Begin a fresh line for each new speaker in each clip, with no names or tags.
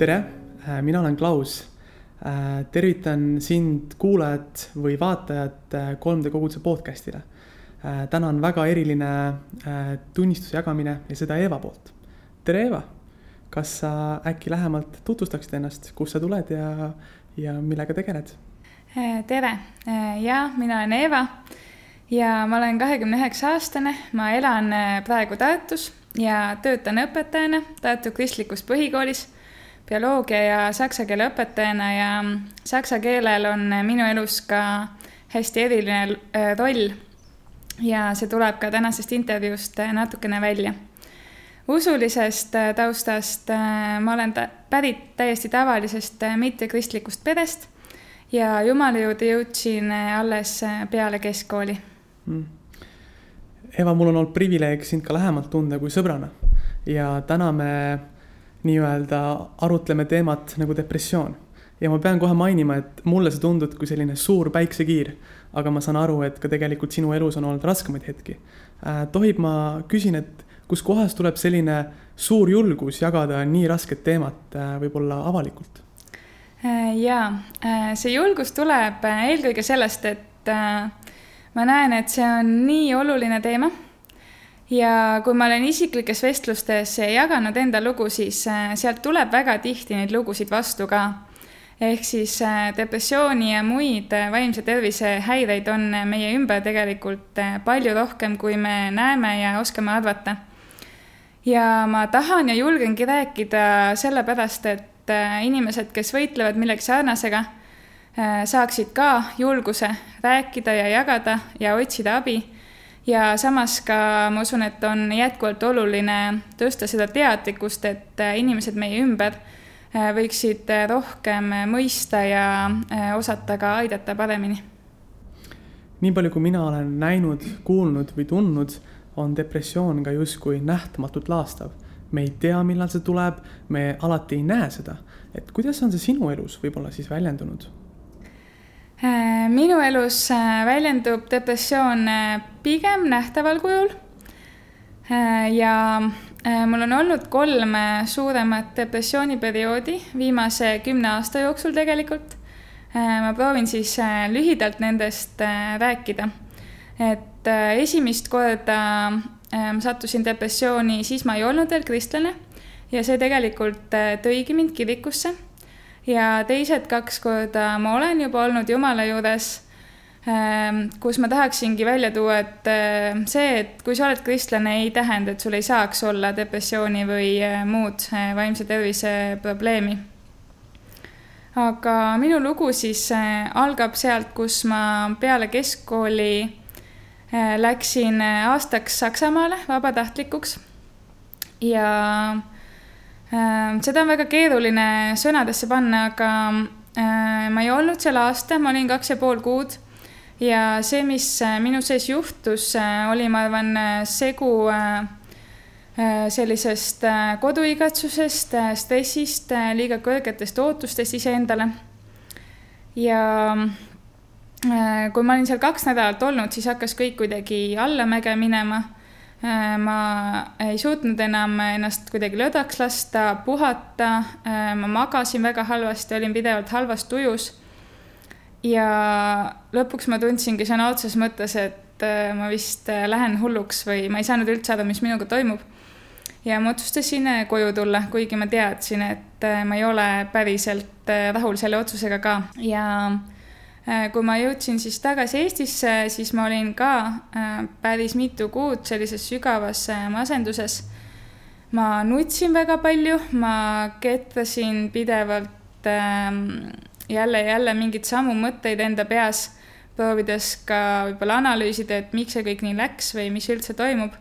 tere, mina olen Klaus. tervitan sind, kuulajat või vaatajat 3D koguduse podcastile. täna on väga eriline tunnistuse jagamine ja seda Eeva poolt. tere, Eeva. kas sa äkki lähemalt tutvustaksid ennast, kust sa tuled ja, ja millega tegeled?
tere, ja mina olen Eeva ja ma olen kahekümne üheksa aastane, ma elan praegu Tartus ja töötan õpetajana Tartu Kristlikus Põhikoolis bioloogia ja saksa keele õpetajana ja saksa keelel on minu elus ka hästi eriline äh, roll. ja see tuleb ka tänasest intervjuust äh, natukene välja. usulisest äh, taustast ma olen ta pärit täiesti tavalisest mittekristlikust perest ja Jumala juurde jõudsin alles peale keskkooli mm..
Eva, mul on olnud privileeg sind ka lähemalt tunda kui sõbrana ja täna me nii-öelda arutleme teemat nagu depressioon. ja ma pean kohe mainima, et mulle see tundub kui selline suur päiksekiir, aga ma saan aru, et ka tegelikult sinu elus on olnud raskemaid hetki äh,. tohib, ma küsin, et kuskohast tuleb selline suur julgus jagada nii rasket teemat äh, võib-olla avalikult?
Äh, jaa, äh, see julgus tuleb äh, eelkõige sellest, et ma näen, et see on nii oluline teema ja kui ma olen isiklikes vestlustes jaganud enda lugu, siis äh, sealt tuleb väga tihti neid lugusid vastu ka. ehk siis äh, depressiooni ja muid äh, vaimse tervise häireid on meie ümber tegelikult palju rohkem, kui me näeme ja oskame arvata. ja ma tahan ja julgengi rääkida sellepärast, et inimesed, kes võitlevad millegi sarnasega, saaksid ka julguse rääkida ja jagada ja otsida abi ja samas ka ma usun, et on jätkuvalt oluline tõsta seda teadlikkust, et äh, inimesed meie ümber äh, võiksid äh, rohkem mõista ja osata ka aidata paremini.
nii palju, kui mina olen näinud, kuulnud või tundnud, on depressioon ka justkui nähtamatult laastav. me ei tea, millal see tuleb, me alati ei näe seda. et kuidas on see sinu elus võib-olla siis väljendunud?
Äh, minu elus äh, väljendub depressioon äh, pigem nähtaval kujul. ja mul on olnud kolm suuremat depressiooniperioodi viimase kümne aasta jooksul tegelikult. ma proovin siis lühidalt nendest rääkida. et esimest korda ma sattusin depressiooni, siis ma ei olnud veel kristlane ja see tegelikult tõigi mind kirikusse ja teised kaks korda ma olen juba olnud Jumala juures, ähm, kus ma tahaksingi välja tuua, et äh, see, et kui sa oled kristlane, ei tähenda, et sul ei saaks olla depressiooni või äh, muud vaimse tervise probleemi. aga minu lugu siis algab sealt, kus ma peale keskkooli läksin aastaks Saksamaale vabatahtlikuks ja Ehm, seda on väga keeruline sõnadesse panna, aga ehm, ma ei olnud seal aasta, ma olin kaks ja pool kuud. ja see, mis äh, minu sees juhtus, äh, oli, ma arvan, äh, segu sellisest koduigatsusest, stressist, liiga kõrgetest ootustest iseendale. ja kui ma olin seal kaks nädalat olnud, siis hakkas kõik kuidagi allamäge minema ma ei suutnud enam ennast kuidagi löödaks lasta, puhata, äh, ma magasin väga halvasti, olin pidevalt halvas tujus. ja lõpuks ma tundsingi sõna otseses mõttes, et äh, ma vist lähen hulluks või ma ei saanud üldse aru, mis minuga toimub. ja ma otsustasin koju tulla, kuigi ma teadsin, et ma ei ole päriselt rahul selle otsusega ka ja Äh, kui ma jõudsin siis tagasi Eestisse, siis ma olin ka äh, päris mitu kuud sellises sügavas äh, masenduses. ma nutsin väga palju, ma ketrasin pidevalt ähm, jälle jälle mingeid samu mõtteid enda peas, proovides ka võib-olla analüüsida, et miks see kõik nii läks või mis üldse toimub.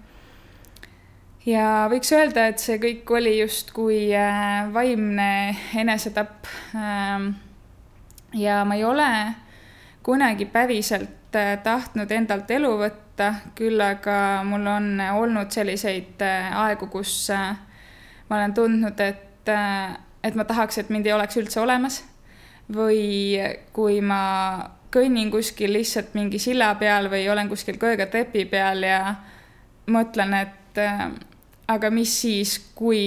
ja võiks öelda, et see kõik oli justkui vaimne enesetapp. Ähm, ja ma ei ole kunagi päriselt äh, tahtnud endalt elu võtta, küll aga mul on olnud selliseid äh, aegu, kus äh, ma olen tundnud, et, et ma tahaks, et mind ei oleks üldse olemas. või kui ma kõnnin kuskil lihtsalt mingi silla peal või olen kuskil kõrge trepi peal ja mõtlen, et aga mis siis, kui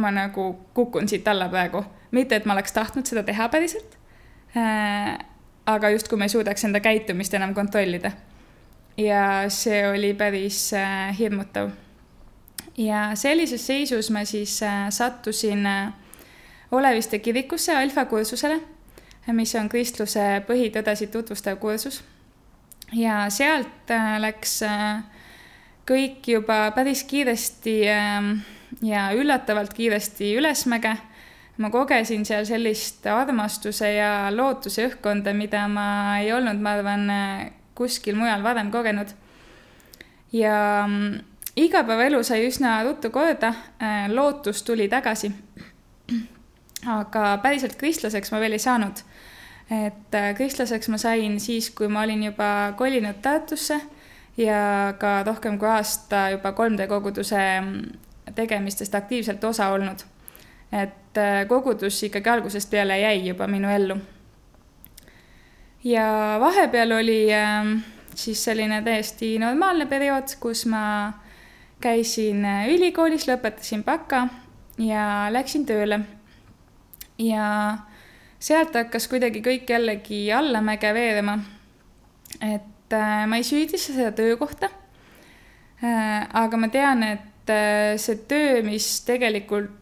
ma nagu kukun siit alla praegu mitte, et ma oleks tahtnud seda teha päriselt aga justkui ma ei suudaks enda käitumist enam kontrollida. ja see oli päris äh, hirmutav. ja sellises seisus ma siis äh, sattusin äh, Oleviste kirikusse alfa kursusele, mis on kristluse põhitõdesid tutvustav kursus. ja sealt läks kõik juba päris kiiresti äh, ja üllatavalt kiiresti ülesmäge ma kogesin seal sellist armastuse ja lootuse õhkkonda, mida ma ei olnud, ma arvan, kuskil mujal varem kogenud. ja mm, igapäevaelu sai üsna ruttu korda, äh, lootus tuli tagasi. aga päriselt kristlaseks ma veel ei saanud. et äh, kristlaseks ma sain siis, kui ma olin juba kolinud Tartusse ja ka rohkem kui aasta juba 3D koguduse mm, tegemistest aktiivselt osa olnud et äh, kogudus ikkagi algusest peale jäi juba minu ellu. ja vahepeal oli ähm, siis selline täiesti normaalne periood, kus ma käisin äh, ülikoolis, lõpetasin baka ja läksin tööle. ja sealt hakkas kuidagi kõik jällegi allamäge veerema. et äh, ma ei süüdista seda töökohta. aga ma tean, et see töö, mis tegelikult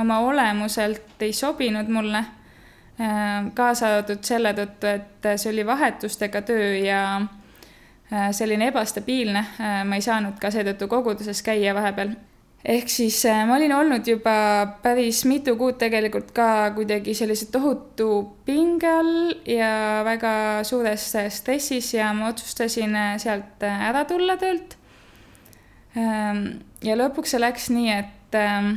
oma olemuselt ei sobinud mulle äh,, kaasa arvatud selle tõttu, et see oli vahetustega töö ja äh, selline ebastabiilne äh,, ma ei saanud ka seetõttu koguduses käia vahepeal. ehk siis äh, ma olin olnud juba päris mitu kuud tegelikult ka kuidagi sellise tohutu pinge all ja väga suures stressis ja ma otsustasin sealt ära tulla töölt ähm, ja lõpuks see läks nii, et ähm,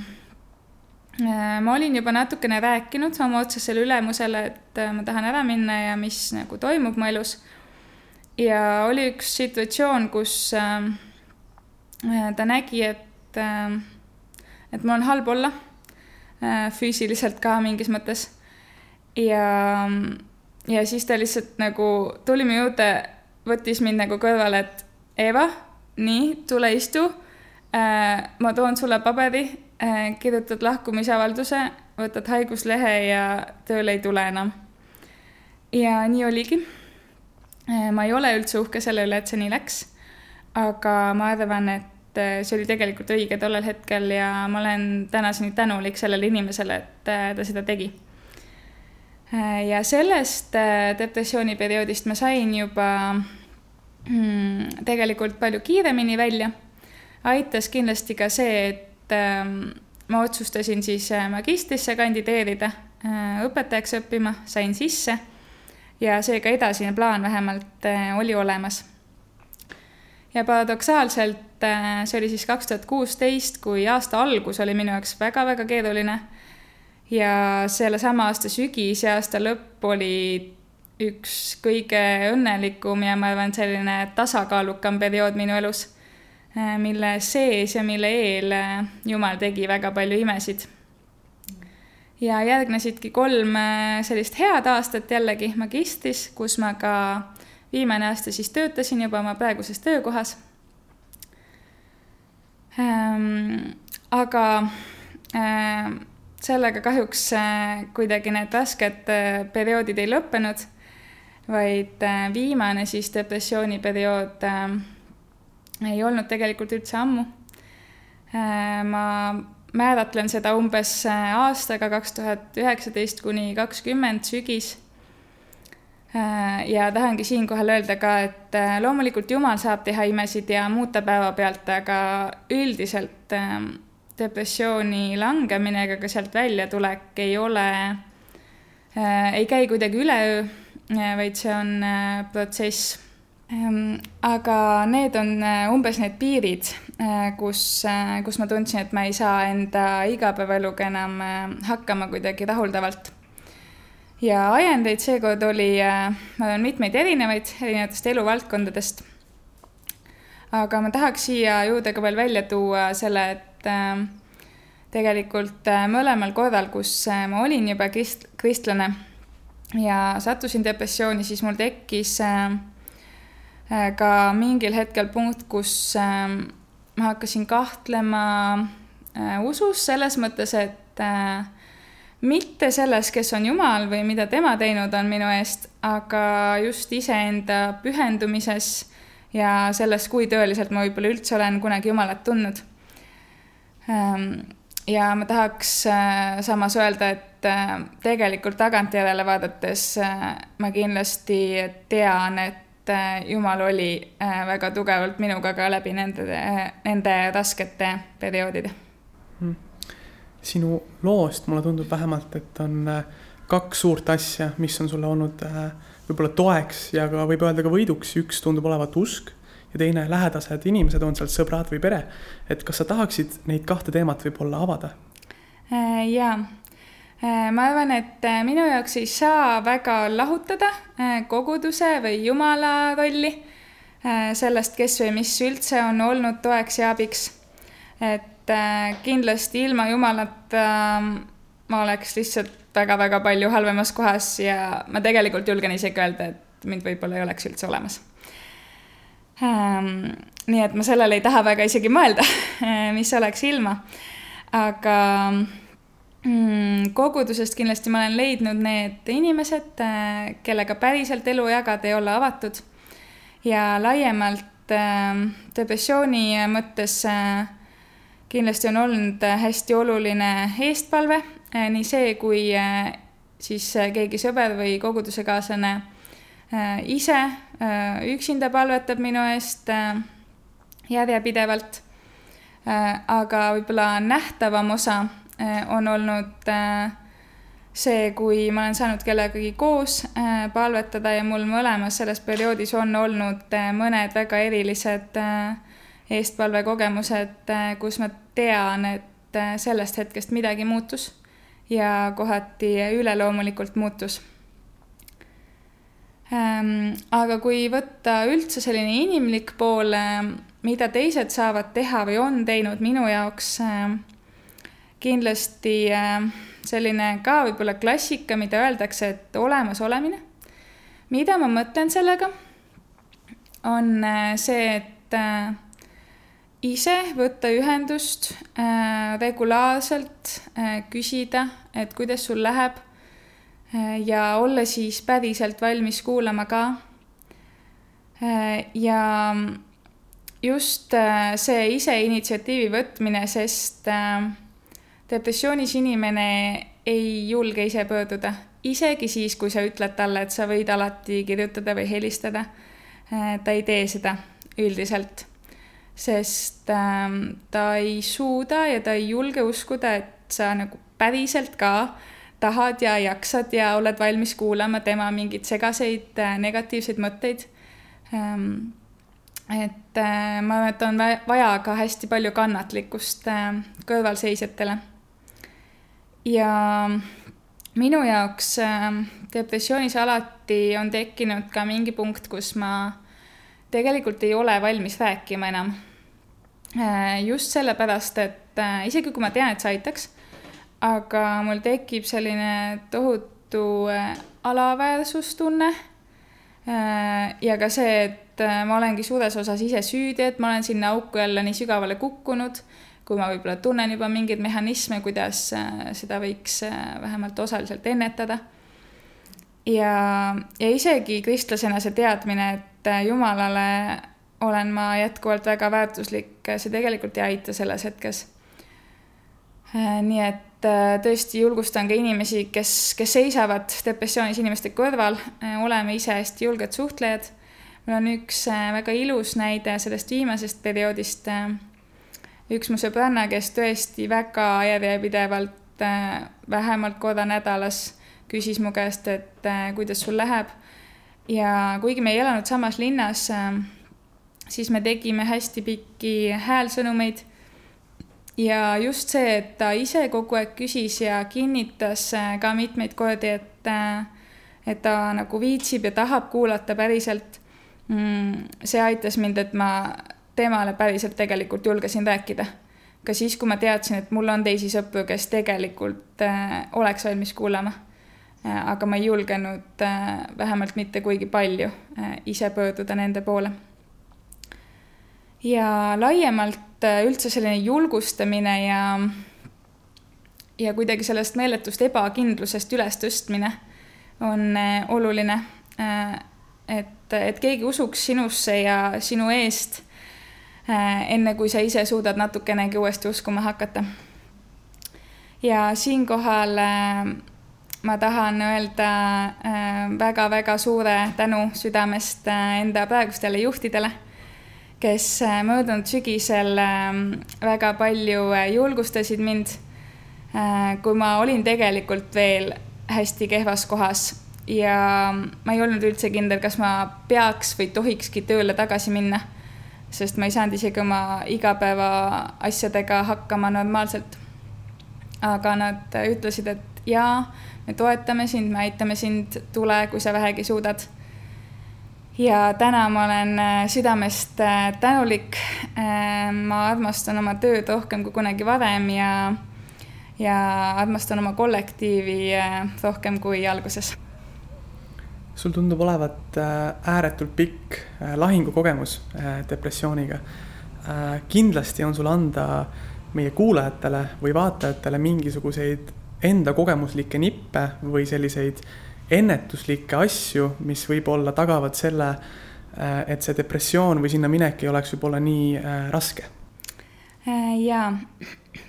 ma olin juba natukene rääkinud oma otsesele ülemusele, et äh, ma tahan ära minna ja mis nagu toimub mu elus. ja oli üks situatsioon, kus äh, ta nägi, et, et mul on halb olla, füüsiliselt ka mingis mõttes. ja, ja siis ta lihtsalt nagu tuli mu juurde, võttis mind nagu kõrvale, et Eva, nii, tule istu. ma toon sulle paberi Äh, kirjutad lahkumisavalduse, võtad haiguslehe ja tööle ei tule enam. ja nii oligi. Äh, ma ei ole üldse uhke selle üle, et see nii läks. aga ma arvan, et äh, see oli tegelikult õige tollel hetkel ja ma olen tänaseni tänulik sellele inimesele, et ta seda tegi. ja sellest depressiooniperioodist ma sain juba hmm, tegelikult palju kiiremini välja. aitas kindlasti ka see, et et ähm, ma otsustasin siis äh, magistrisse kandideerida, äh, õpetajaks õppima, sain sisse ja seega edasine plaan vähemalt äh, oli olemas. ja paradoksaalselt see oli siis kaks tuhat kuusteist, kui aasta algus oli minu jaoks väga-väga keeruline ja sellesama aasta sügis ja aasta lõpp oli üks kõige õnnelikum ja ma arvan, selline tasakaalukam periood minu elus mille sees ja mille eel äh, Jumal tegi väga palju imesid. ja järgnesidki kolm äh, sellist head aastat jällegi magistris, kus ma ka viimane aasta siis töötasin juba oma praeguses töökohas. Ähm, aga sellega kahjuks kuidagi need rasked perioodid ei lõppenud, vaid viimane siis depressiooniperiood ei olnud tegelikult üldse ammu. Äh, ma määratlen seda umbes äh, aastaga kaks tuhat üheksateist kuni kakskümmend sügis. Äh, ja tahangi siinkohal öelda ka, et loomulikult Jumal saab teha imesid ja muuta päevapealt, aga üldiselt depressiooni langemine ega ka sealt väljatulek ei ole, ei käi kuidagi üleöö, vaid see on protsess aga need on äh, umbes need piirid, äh, kus, äh, kus ma tundsin, et ma ei saa enda igapäevaeluga enam hakkama kuidagi rahuldavalt. ja ajendeid seekord oli, ma arvan, mitmeid erinevaid, erinevatest eluvaldkondadest. aga ma tahaks siia juurde ka veel välja tuua selle, et tegelikult mõlemal korral, kus ma olin juba krist-, kristlane ja sattusin depressiooni, siis mul tekkis Äh, ka mingil hetkel punkt, kus ähm, ma hakkasin kahtlema äh, usus selles mõttes, et äh, mitte selles, kes on Jumal või mida tema teinud on minu eest, aga just iseenda pühendumises ja selles, kui tõeliselt ma võib-olla üldse olen kunagi Jumalat tundnud. Ähm, ja ma tahaks äh, samas öelda, et tegelikult tagantjärele vaadates ma kindlasti tean, et Jumal oli väga tugevalt minuga ka läbi nende, nende raskete perioodide
hmm sinu loost mulle tundub vähemalt, et on äh, kaks suurt asja, mis on sulle olnud äh, võib-olla toeks ja ka võib öelda ka võiduks, üks tundub olevat usk ja teine lähedased inimesed, on seal sõbrad või pere. et kas sa tahaksid neid kahte teemat võib-olla avada?
Äh, jaa, ma arvan, et minu jaoks ei saa väga lahutada koguduse või jumala rolli sellest, kes või mis üldse on olnud toeks ja abiks. et äh, kindlasti ilma Jumalata ähm, ma oleks lihtsalt väga-väga palju halvemas kohas ja ma tegelikult julgen isegi öelda, et mind võib-olla ei oleks üldse olemas. Ähm, nii et ma sellele ei taha väga isegi mõelda, mis oleks ilma. aga kogudusest kindlasti ma olen leidnud need inimesed, äh, kellega päriselt elu jagada ja olla avatud. ja laiemalt ähm, depressiooni mõttes äh, kindlasti on olnud äh, hästi oluline eestpalve, äh, nii see, kui äh, siis keegi sõber või kogudusekaaslane ise üksinda palvetab minu eest järjepidevalt. aga võib-olla nähtavam osa on olnud see, kui ma olen saanud kellegagi koos palvetada ja mul mõlemas selles perioodis on olnud mõned väga erilised äh, eestpalvekogemused, äh, kus ma tean, et äh, sellest hetkest midagi muutus ja kohati üleloomulikult muutus. Ähm, aga kui võtta üldse selline inimlik pool, äh, mida teised saavad teha või on teinud minu jaoks, kindlasti selline ka võib-olla klassika, mida öeldakse, et olemasolemine. mida ma mõtlen sellega, on see, et ise võtta ühendust äh, regulaarselt äh,, küsida, et kuidas sul läheb äh, ja olla siis päriselt valmis kuulama ka äh,. ja just äh, see ise initsiatiivi võtmine, sest äh, depressioonis inimene ei julge ise pöörduda, isegi siis, kui sa ütled talle, et sa võid alati kirjutada või helistada äh,. ta ei tee seda üldiselt sest ähm, ta ei suuda ja ta ei julge uskuda, et sa nagu päriselt ka tahad ja jaksad ja oled valmis kuulama tema mingeid segaseid äh, negatiivseid mõtteid ähm,. et äh, ma arvan, et on vaja ka hästi palju kannatlikkust kõrvalseisjatele. Ja minu jaoks äh, depressioonis alati on tekkinud ka mingi punkt, kus ma tegelikult ei ole valmis rääkima enam Äh, just sellepärast, et äh, isegi kui ma tean, et see aitaks, aga mul tekib selline tohutu äh, alaväärsustunne. ja ka see, et ma olengi suures osas ise süüdi, et ma olen sinna auku jälle nii sügavale kukkunud, kui ma võib-olla tunnen juba mingeid mehhanisme, kuidas seda võiks vähemalt osaliselt ennetada. ja, ja isegi kristlasena see teadmine, et Jumalale olen ma jätkuvalt väga väärtuslik, see tegelikult ei aita selles hetkes. Äh, nii et äh, tõesti julgustan ka inimesi, kes, kes seisavad depressioonis inimeste kõrval, äh, oleme ise hästi julged suhtlejad. mul on üks väga ilus näide sellest viimasest perioodist. Üks mu sõbranna, kes tõesti väga järjepidevalt, vähemalt korra nädalas küsis mu käest, et kuidas sul läheb. ja kuigi me ei elanud samas linnas siis me tegime hästi pikki häälsõnumeid. ja just see, et ta ise kogu aeg küsis ja kinnitas äh, ka mitmeid kordi, et, äh, et ta nagu viitsib ja tahab kuulata päriselt. Mm, see aitas mind, et ma temale päriselt tegelikult julgesin rääkida. ka siis, kui ma teadsin, et mul on teisi sõpru, kes tegelikult äh, oleks valmis kuulama aga ma ei julgenud vähemalt mitte kuigi palju ise pöörduda nende poole ja laiemalt äh, üldse selline julgustamine ja, ja kuidagi sellest meeletust ebakindlusest ülestõstmine on oluline. et, et keegi usuks sinusse ja sinu eest, enne kui sa ise suudad natukenegi uuesti uskuma hakata. ja siinkohal ma tahan öelda väga-väga suure tänu südamest enda praegustele juhtidele kes äh, möödunud sügisel väga palju äh, julgustasid mind, äh, kui ma olin tegelikult veel hästi kehvas kohas ja ma ei olnud üldse kindel, kas ma peaks või tohikski tööle tagasi minna, sest ma ei saanud isegi oma igapäevaasjadega hakkama normaalselt. aga nad ütlesid, et jaa, me toetame sind, me aitame sind, tule, kui sa vähegi suudad ja täna ma olen äh, südamest äh, tänulik. Äh, ma armastan oma tööd rohkem kui kunagi varem ja, ja armastan oma kollektiivi rohkem kui alguses.
Sul tundub olevat ääretult pikk lahingukogemus depressiooniga. kindlasti on sul anda meie kuulajatele või vaatajatele mingisuguseid enda kogemuslikke nippe või selliseid ennetuslikke asju, mis võib-olla tagavad selle, äh, et see depressioon või sinna minek ei oleks võib-olla nii äh, raske?
Äh, jaa,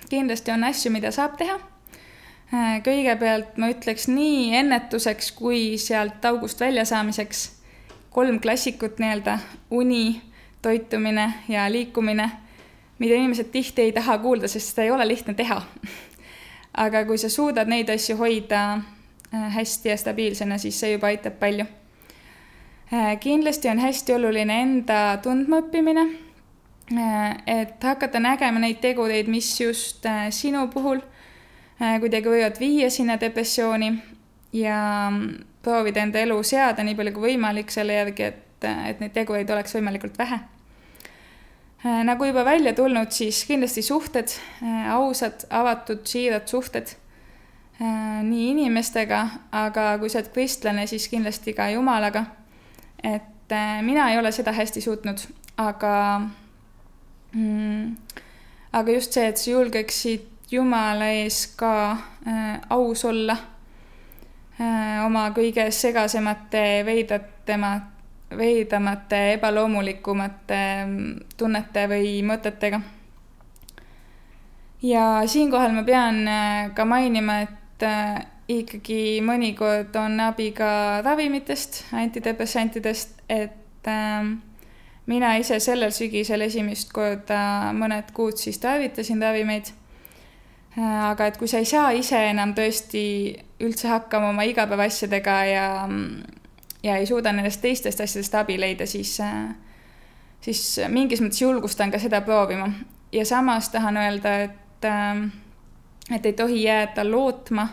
kindlasti on asju, mida saab teha. Kõigepealt ma ütleks nii ennetuseks kui sealt august väljasaamiseks kolm klassikut nii-öelda, uni, toitumine ja liikumine, mida inimesed tihti ei taha kuulda, sest seda ei ole lihtne teha. aga kui sa suudad neid asju hoida Äh, hästi ja stabiilsena, siis see juba aitab palju. Äh, kindlasti on hästi oluline enda tundmaõppimine. Äh, et hakata nägema neid tegureid, mis just sinu puhul kuidagi võivad viia sinna depressiooni ja proovida enda elu seada nii palju kui võimalik selle järgi, et, et neid tegureid oleks võimalikult vähe. nagu juba välja tulnud, siis kindlasti suhted, ausad, avatud, siirad suhted Äh, nii inimestega, aga kui sa oled kristlane, siis kindlasti ka Jumalaga. et äh, mina ei ole seda hästi suutnud, aga mm, aga just see, et sa julgeksid Jumala ees ka äh, aus olla äh, oma kõige segasemate, veidratema, veidramate, ebaloomulikumate mm, tunnete või mõtetega. ja siinkohal ma pean äh, ka mainima, et ikkagi mõnikord on abi ka ravimitest, antidepressantidest, et äh, mina ise sellel sügisel esimest korda mõned kuud siis tarvitasin ravimeid. Aga et kui sa ei saa ise enam tõesti üldse hakkama oma igapäevaasjadega ja, ja ei suuda nendest teistest asjadest abi leida, siis äh,, siis mingis mõttes julgustan ka seda proovima. ja samas tahan öelda, et äh, et ei tohi jääda lootma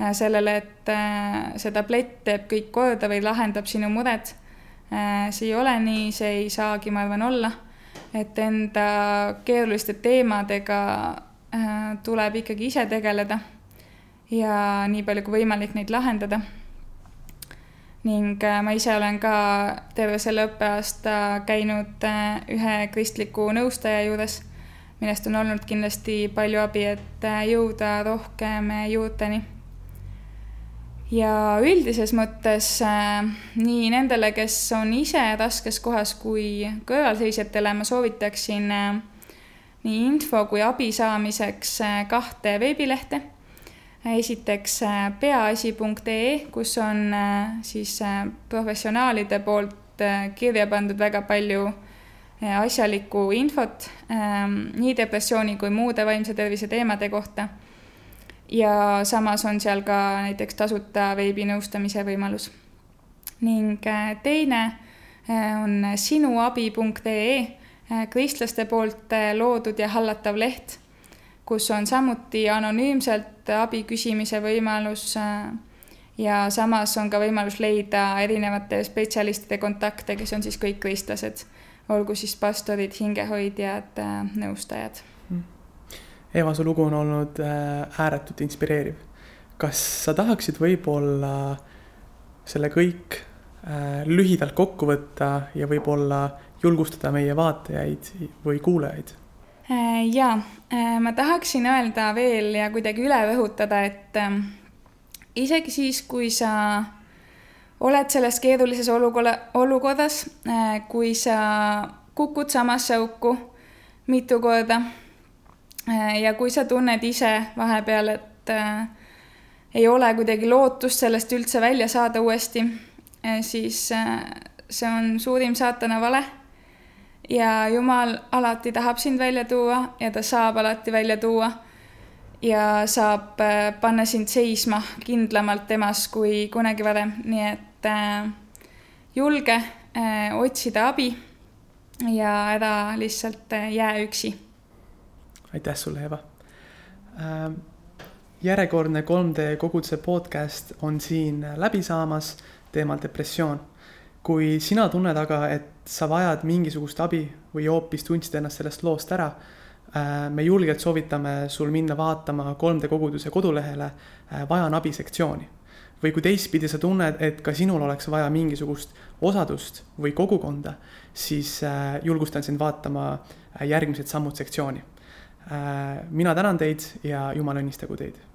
äh, sellele, et äh, see tablett teeb kõik korda või lahendab sinu mured. Äh, see ei ole nii, see ei saagi, ma arvan, olla. et enda keeruliste teemadega tuleb ikkagi ise tegeleda ja nii palju kui võimalik neid lahendada. ning ma ise olen ka terve selle õppeaasta käinud ühe kristliku nõustaja juures millest on olnud kindlasti palju abi, et äh, jõuda rohkem äh, juurteni. ja üldises mõttes äh, nii nendele, kes on ise raskes kohas, kui kõrvalseisjatele ma soovitaksin nii info kui abi saamiseks kahte veebilehte. esiteks peaasi.ee, kus on siis professionaalide poolt kirja pandud väga palju asjalikku infot ehm, nii depressiooni kui muude vaimse tervise teemade kohta. ja samas on seal ka näiteks tasuta veebinõustamise võimalus. ning teine on sinuabi.ee, kristlaste poolt loodud ja hallatav leht, kus on samuti anonüümselt abi küsimise võimalus ja samas on ka võimalus leida erinevate spetsialistide kontakte, kes on siis kõik kristlased olgu siis pastorid, hingehoidjad, äh, nõustajad. Mm.
Eva, su lugu on olnud äh, ääretult inspireeriv. kas sa tahaksid võib-olla selle kõik äh, lühidalt kokku võtta ja võib-olla julgustada meie vaatajaid või kuulajaid?
ja ma tahaksin öelda veel ja kuidagi üle rõhutada, et isegi siis, kui sa oled selles keerulises olukorra, olukorras, kui sa kukud samasse auku mitu korda ja kui sa tunned ise vahepeal, et ei ole kuidagi lootust sellest üldse välja saada uuesti, siis see on suurim saatana vale. Ja Jumal alati tahab sind välja tuua ja ta saab alati välja tuua. ja saab äh, panna sind seisma kindlamalt temas kui kunagi varem, nii et äh, julge äh, otsida abi ja ära lihtsalt äh, jää üksi.
aitäh sulle, Eva ähm järjekordne 3D koguduse podcast on siin läbi saamas teemal depressioon. Kui sina tunned aga, et sa vajad mingisugust abi või hoopis tundsid ennast sellest loost ära, äh, me julgelt soovitame sul minna vaatama 3D koguduse kodulehele äh, Vajan abi sektsiooni. või kui teistpidi sa tunned, et ka sinul oleks vaja mingisugust osadust või kogukonda, siis äh, julgustan sind vaatama järgmised sammud sektsiooni. mina tänan teid ja Jumal õnnistagu teid